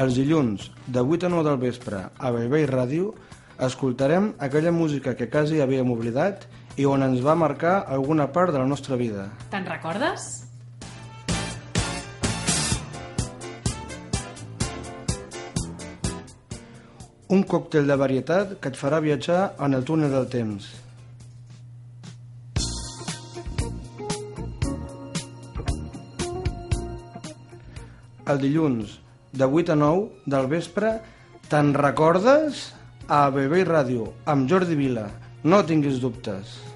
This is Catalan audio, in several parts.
Els dilluns, de 8 a 9 del vespre, a Bellvei Ràdio, escoltarem aquella música que quasi havíem oblidat i on ens va marcar alguna part de la nostra vida. Te'n recordes? Un còctel de varietat que et farà viatjar en el túnel del temps. El dilluns, de 8 a 9 del vespre, te'n recordes? A BB Ràdio, amb Jordi Vila. No tinguis dubtes.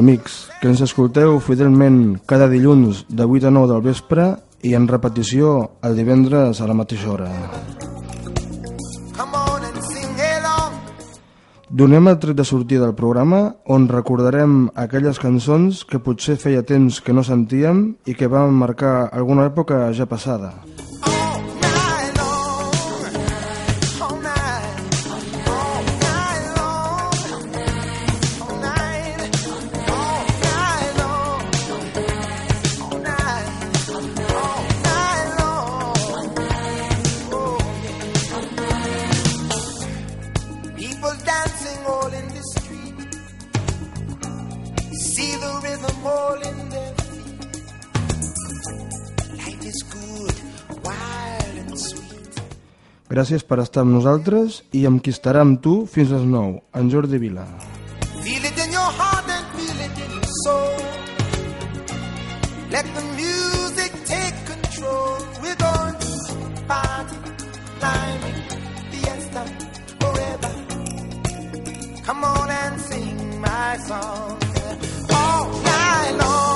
Amics, que ens escolteu fidelment cada dilluns de 8 a 9 del vespre i en repetició el divendres a la mateixa hora. Donem el tret de sortida del programa on recordarem aquelles cançons que potser feia temps que no sentíem i que van marcar alguna època ja passada. All Gràcies per estar amb nosaltres i amb qui estarà amb tu fins les 9, en Jordi Vila. Feel it in your heart and feel it in your soul. Let the music take control. We're going to party, climbing, fiesta, forever. Come on and sing my song all night long.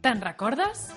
Te'n recordes?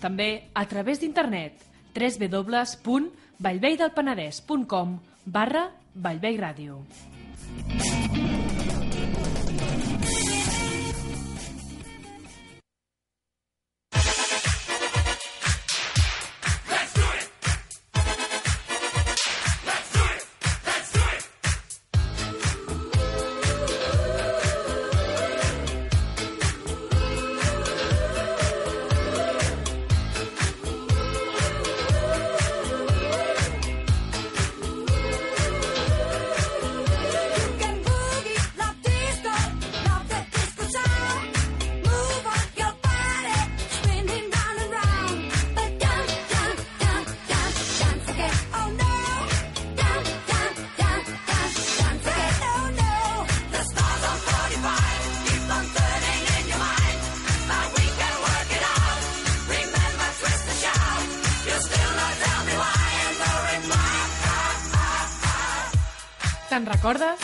Doncs també a través d'internet www.vallveidelpenedès.com barra Vallvei Ràdio. Te'n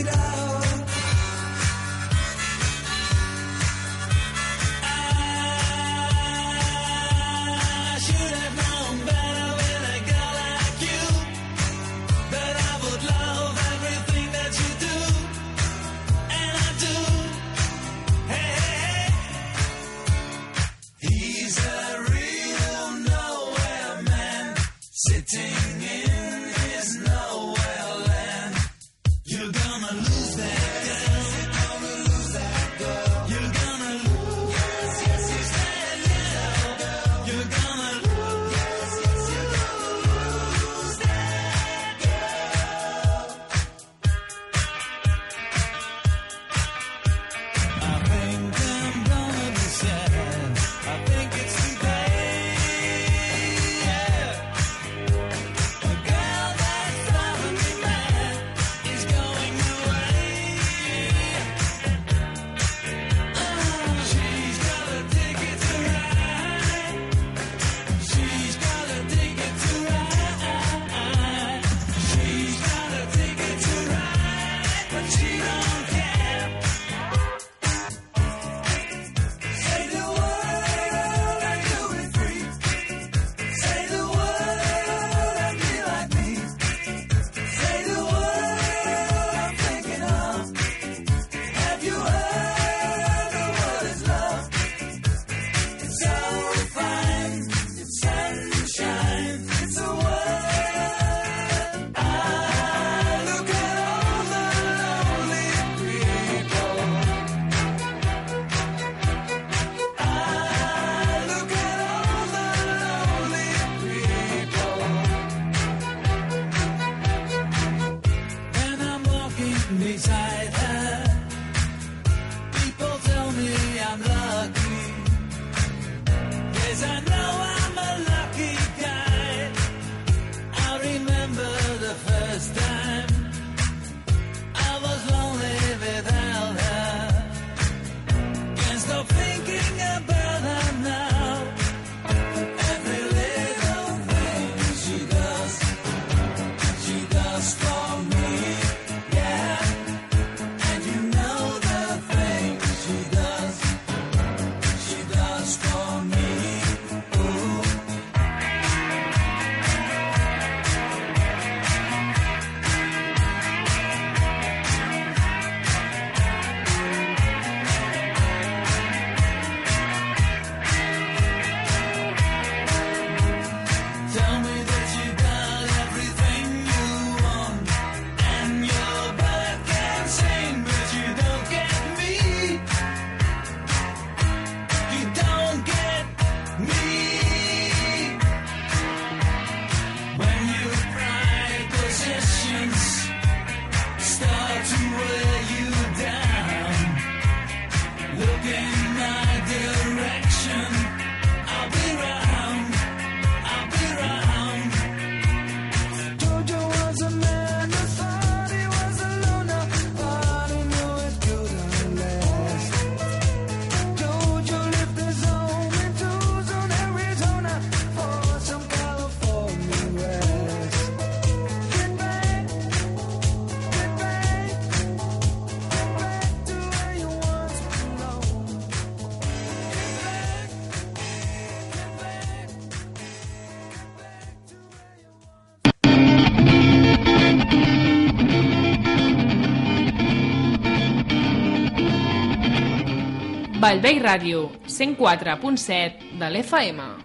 it out. Vallvei Ràdio, 104.7 de l'FM.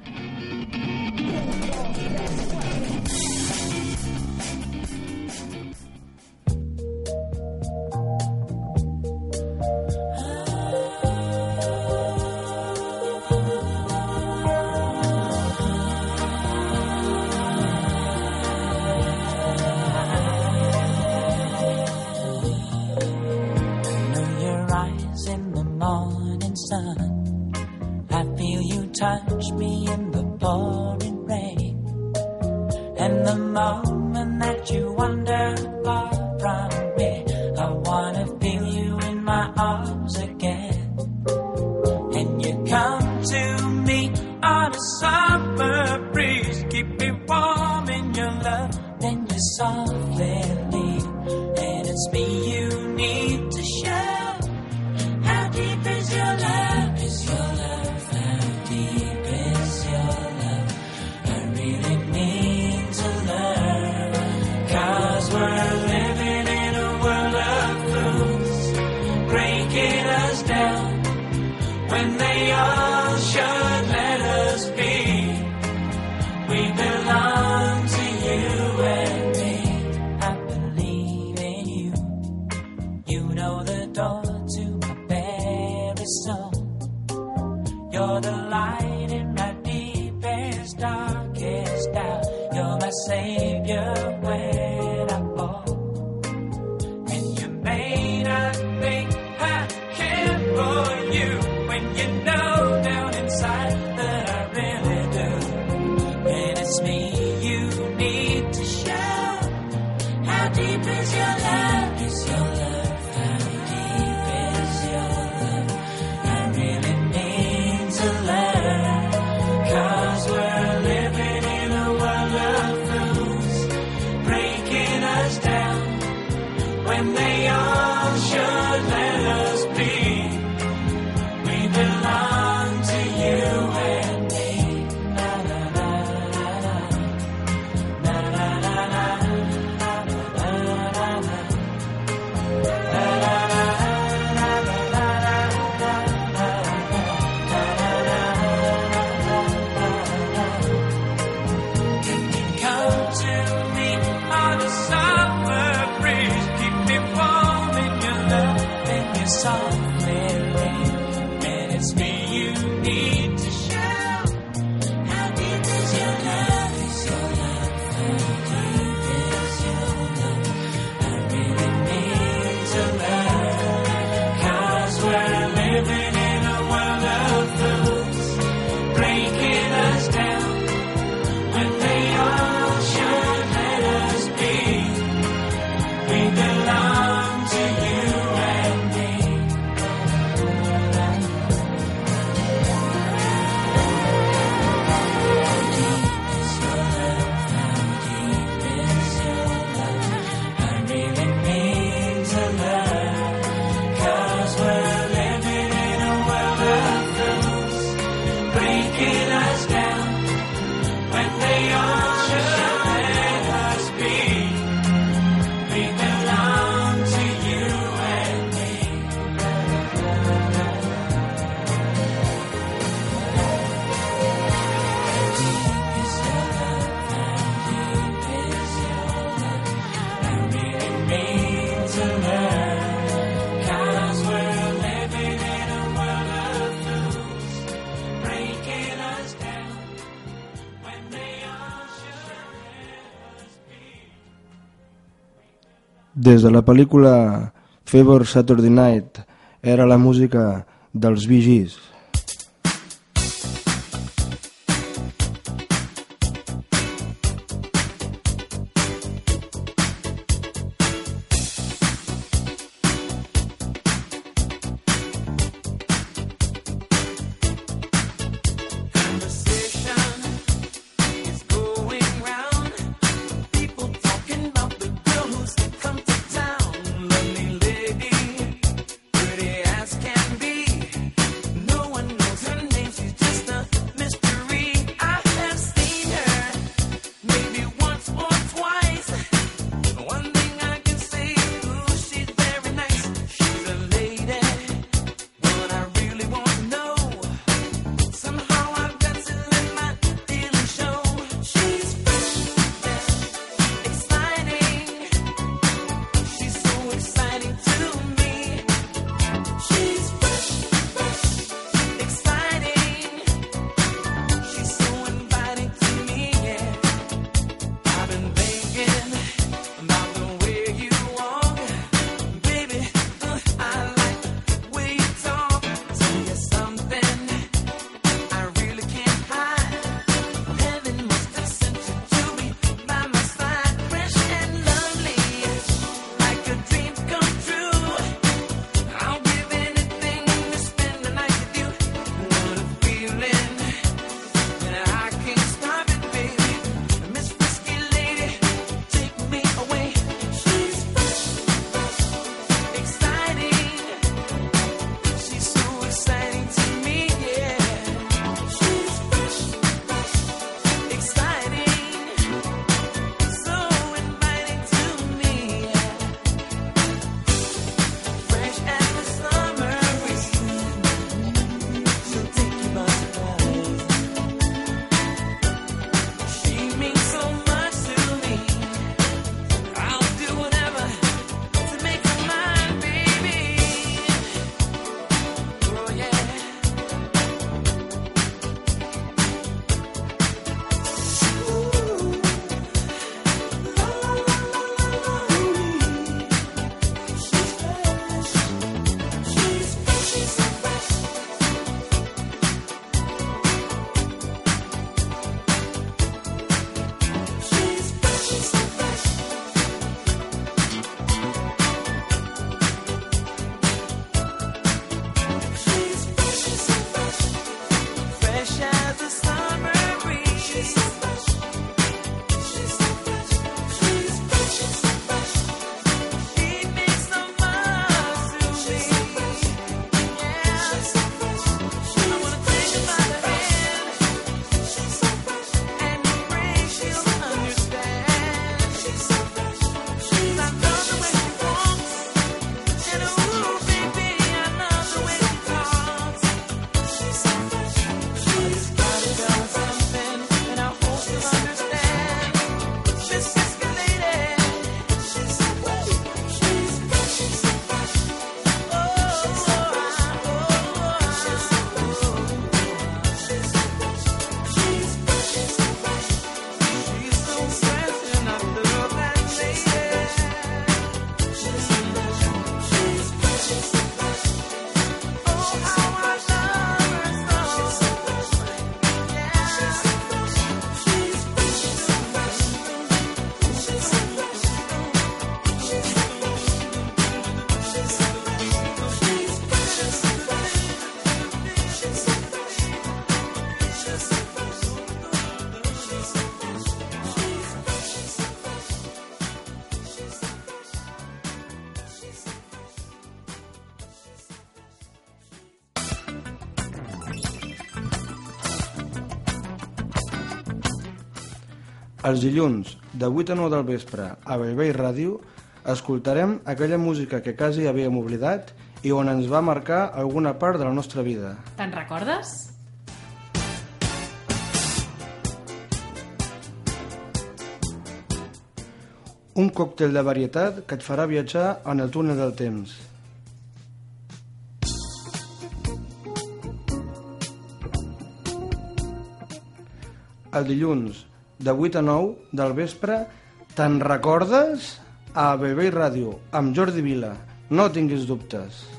Des de la pel·lícula Favor Saturday Night era la música dels Vigis. Els dilluns, de 8 a 9 del vespre, a Bellvei Ràdio, escoltarem aquella música que quasi havíem oblidat i on ens va marcar alguna part de la nostra vida. Te'n recordes? Un còctel de varietat que et farà viatjar en el túnel del temps. El dilluns, de 8 a 9 del vespre, te'n recordes? A Bebé Ràdio, amb Jordi Vila. No tinguis dubtes.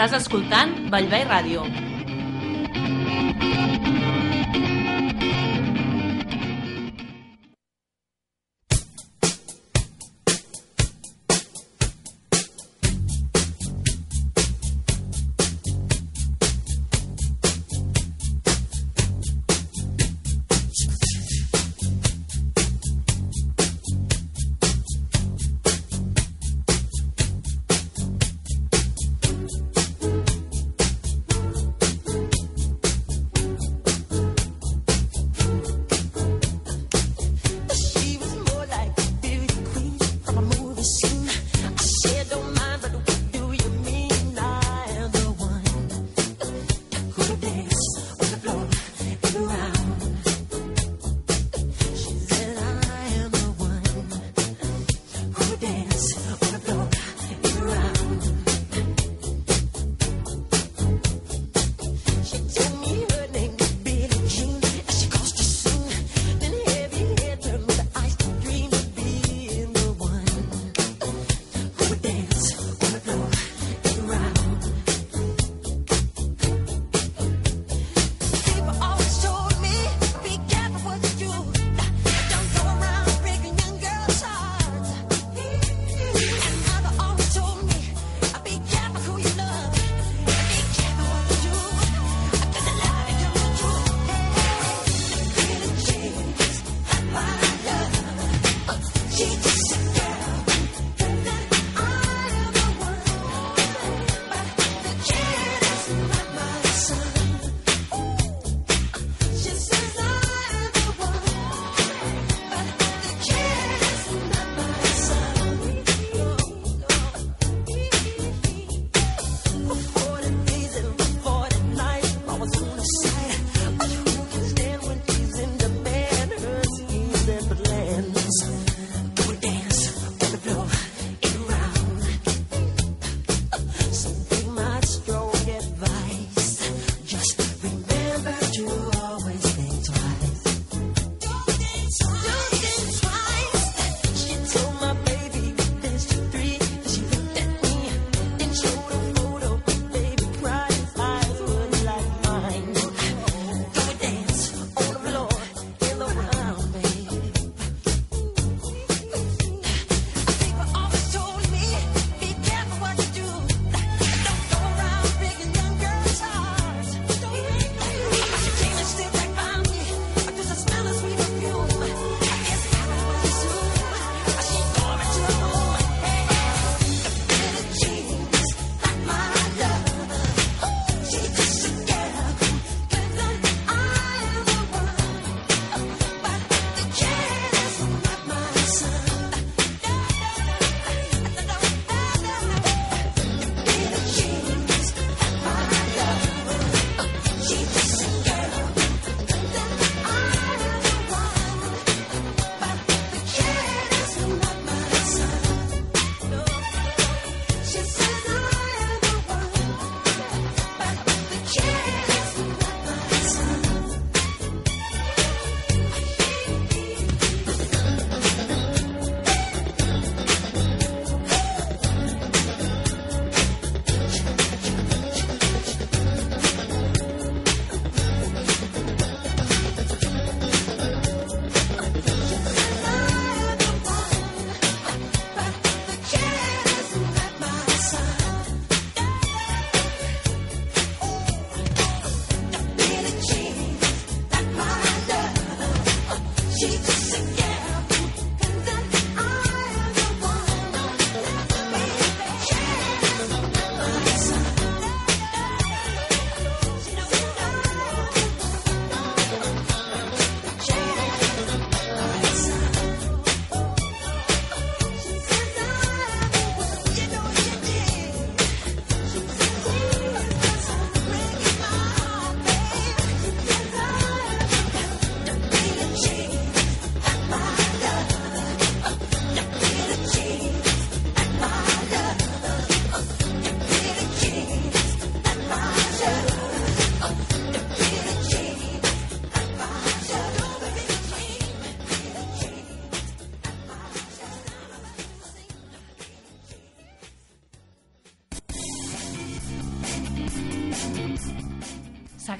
Estàs escoltant Vallvei Ràdio.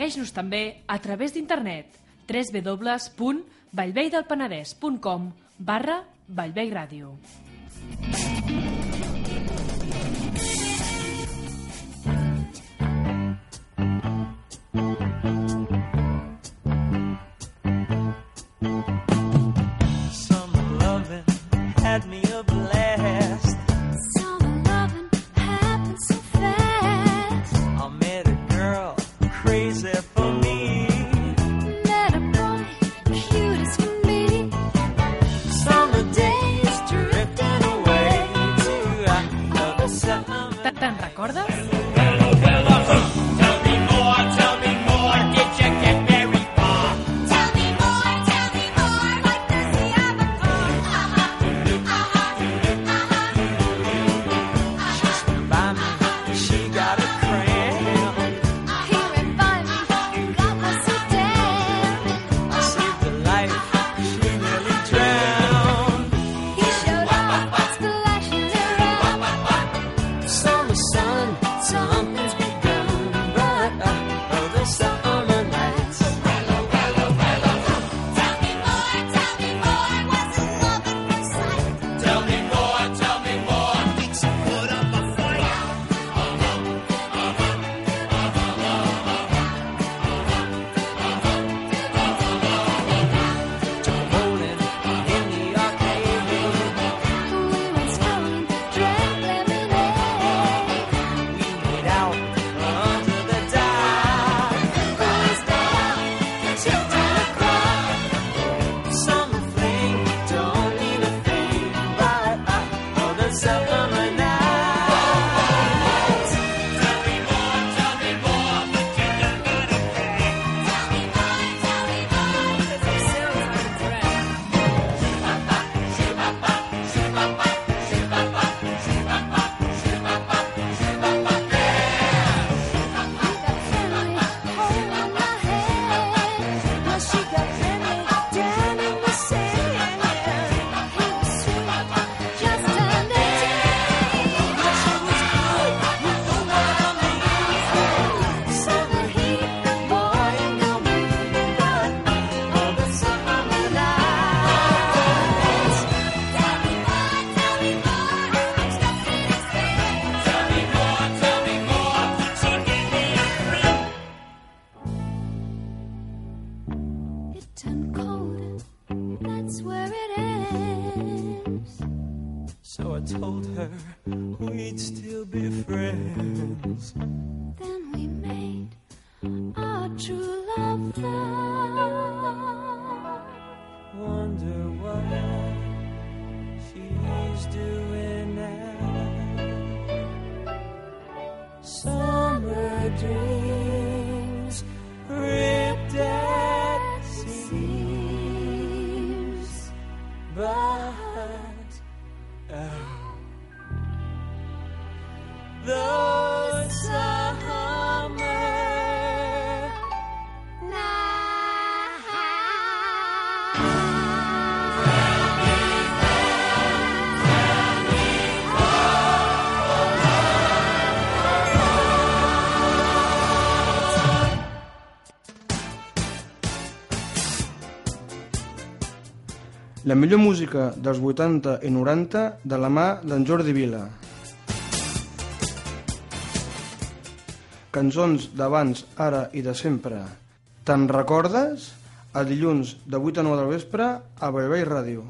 Segueix-nos també a través d'internet www.vallveidelpenedès.com barra Vallvei Ràdio. La millor música dels 80 i 90 de la mà d'en Jordi Vila. Cançons d'abans, ara i de sempre. Te'n recordes? A dilluns de 8 a 9 del vespre a Bellvei Ràdio.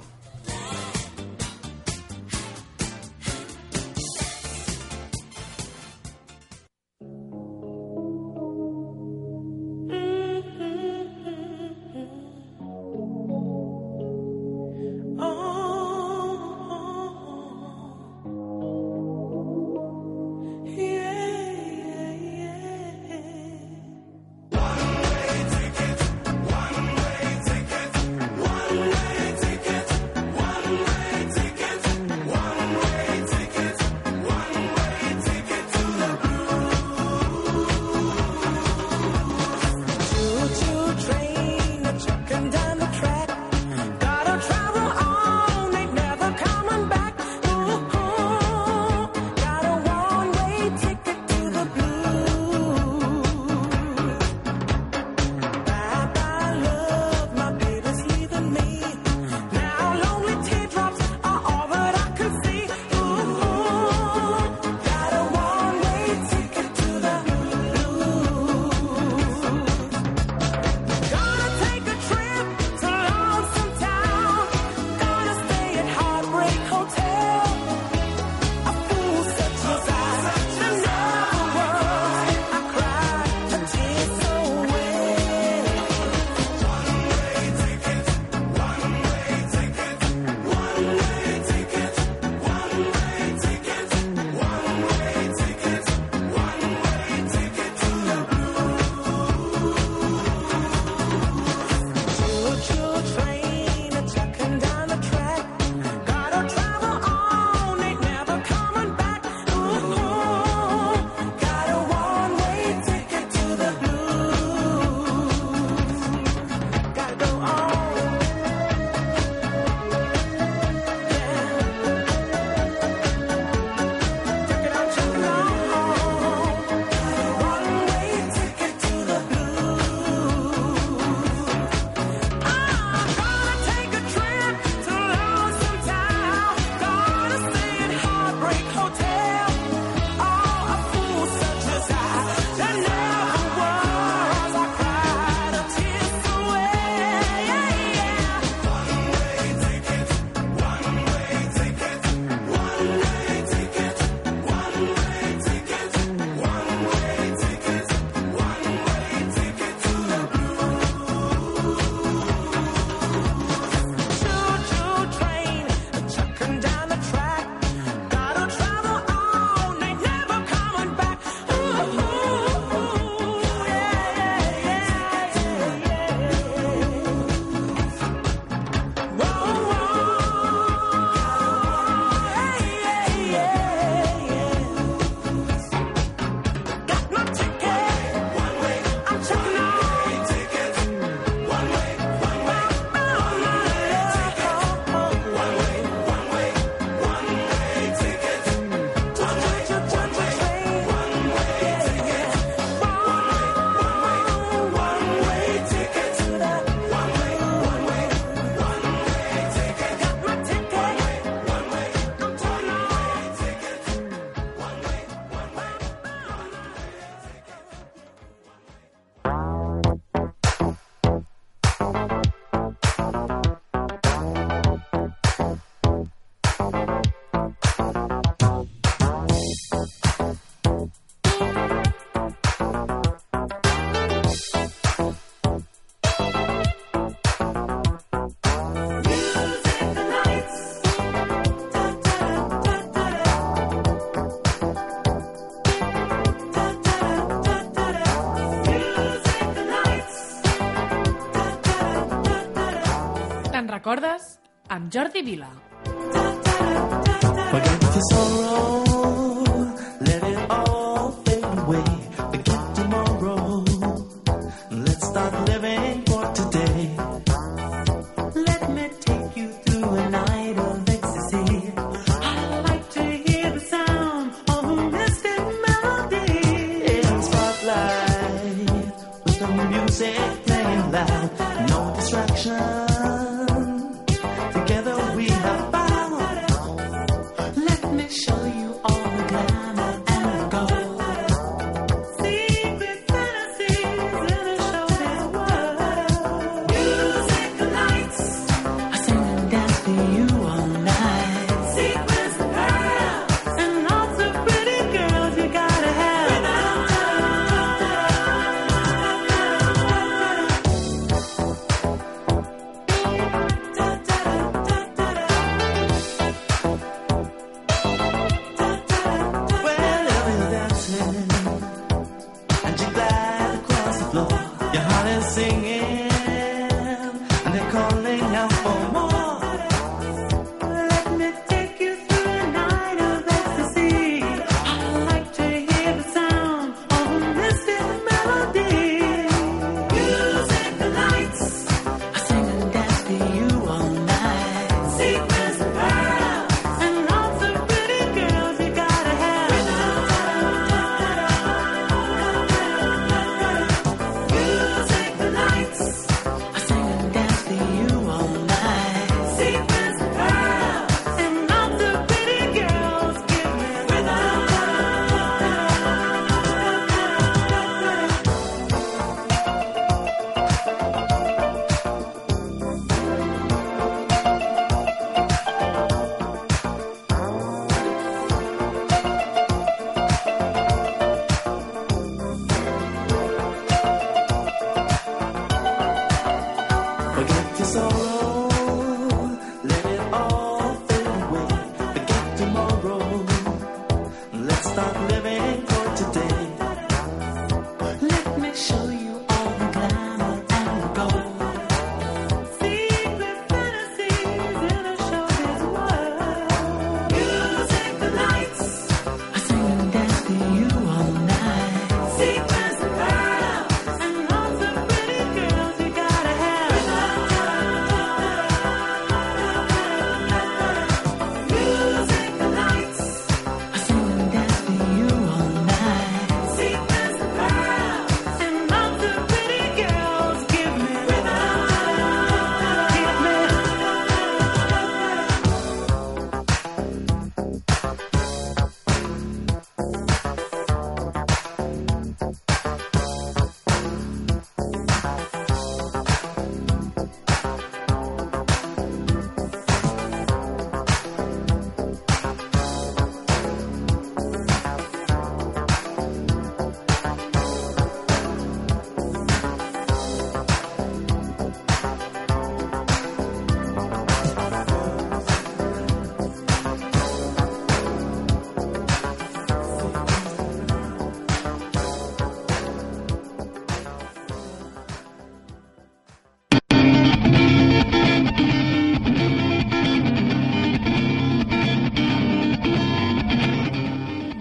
Recordes? Amb Jordi Vila.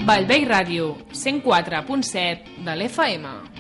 Vallvei Ràdio, 104.7 de l'FM.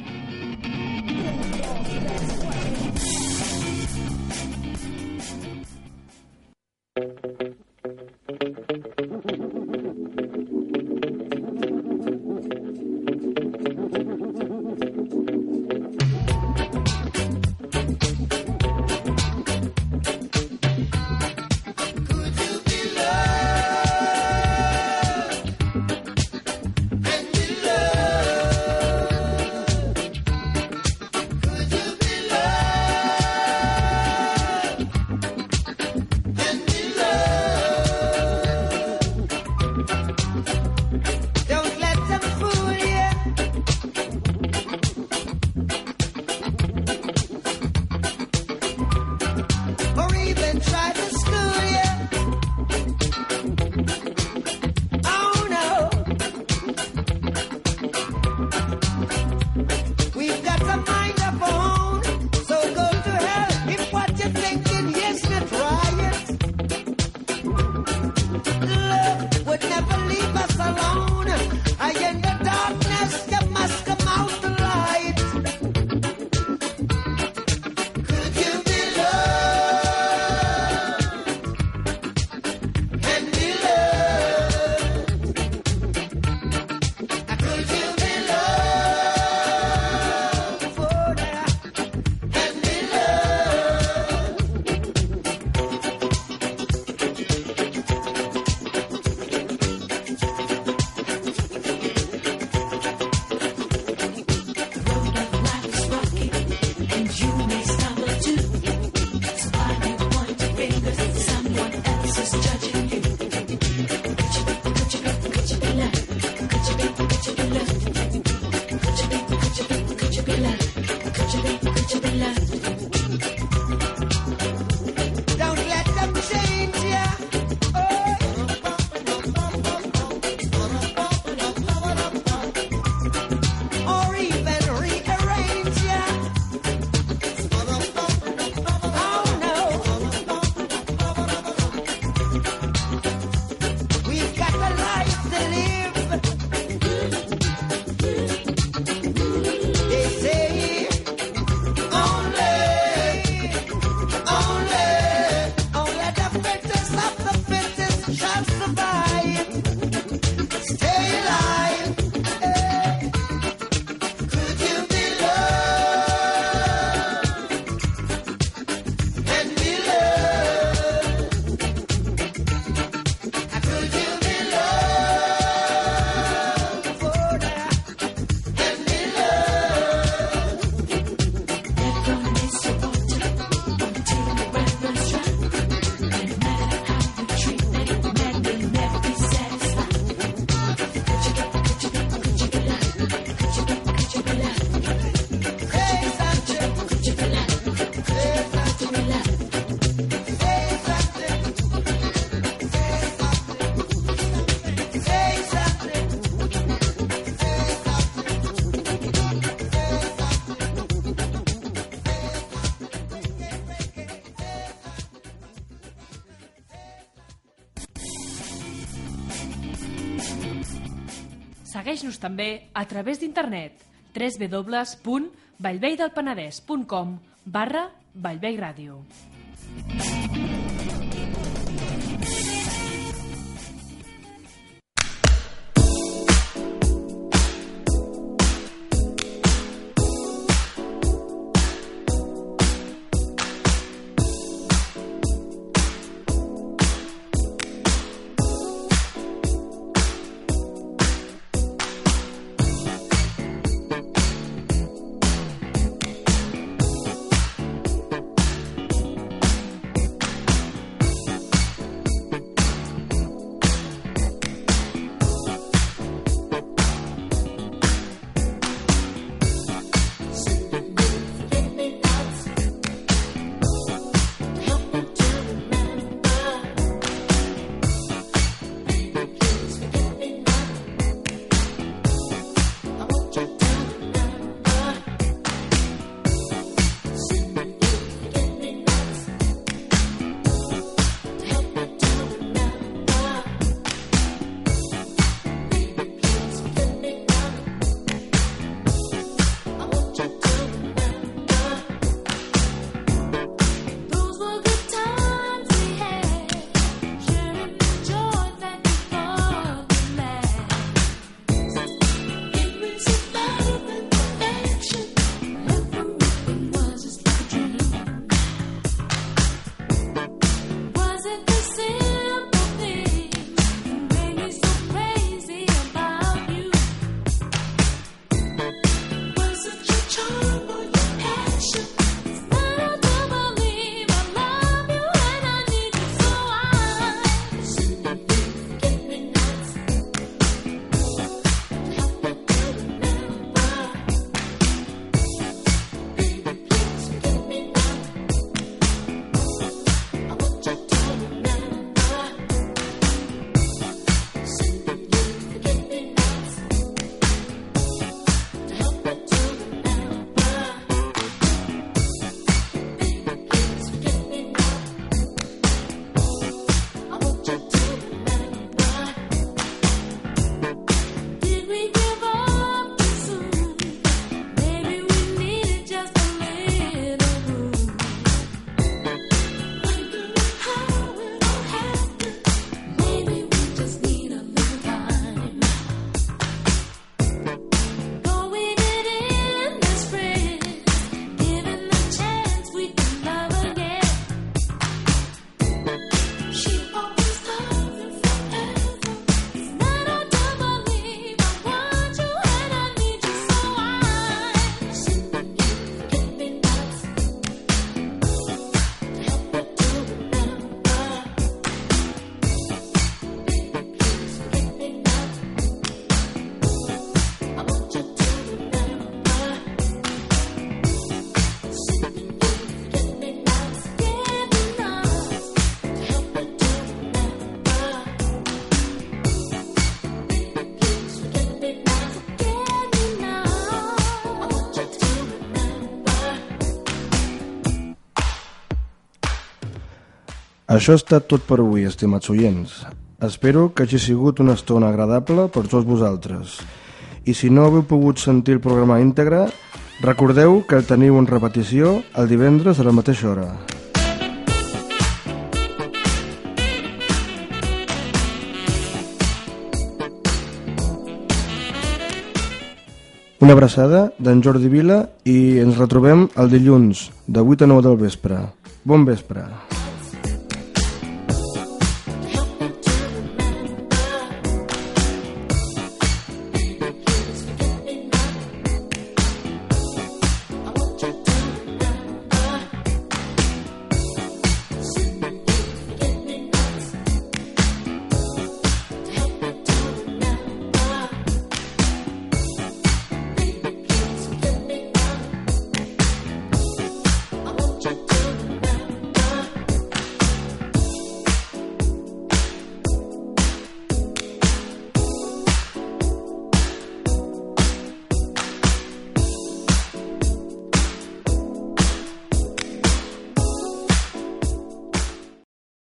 Segueix-nos també a través d'internet www.vallveidelpenedès.com barra Vallvei Ràdio. Això estat tot per avui, estimats oients. Espero que hagi sigut una estona agradable per tots vosaltres. I si no heu pogut sentir el programa íntegre, recordeu que el teniu en repetició el divendres a la mateixa hora. Una abraçada d'en Jordi Vila i ens retrobem el dilluns de 8 a 9 del vespre. Bon vespre.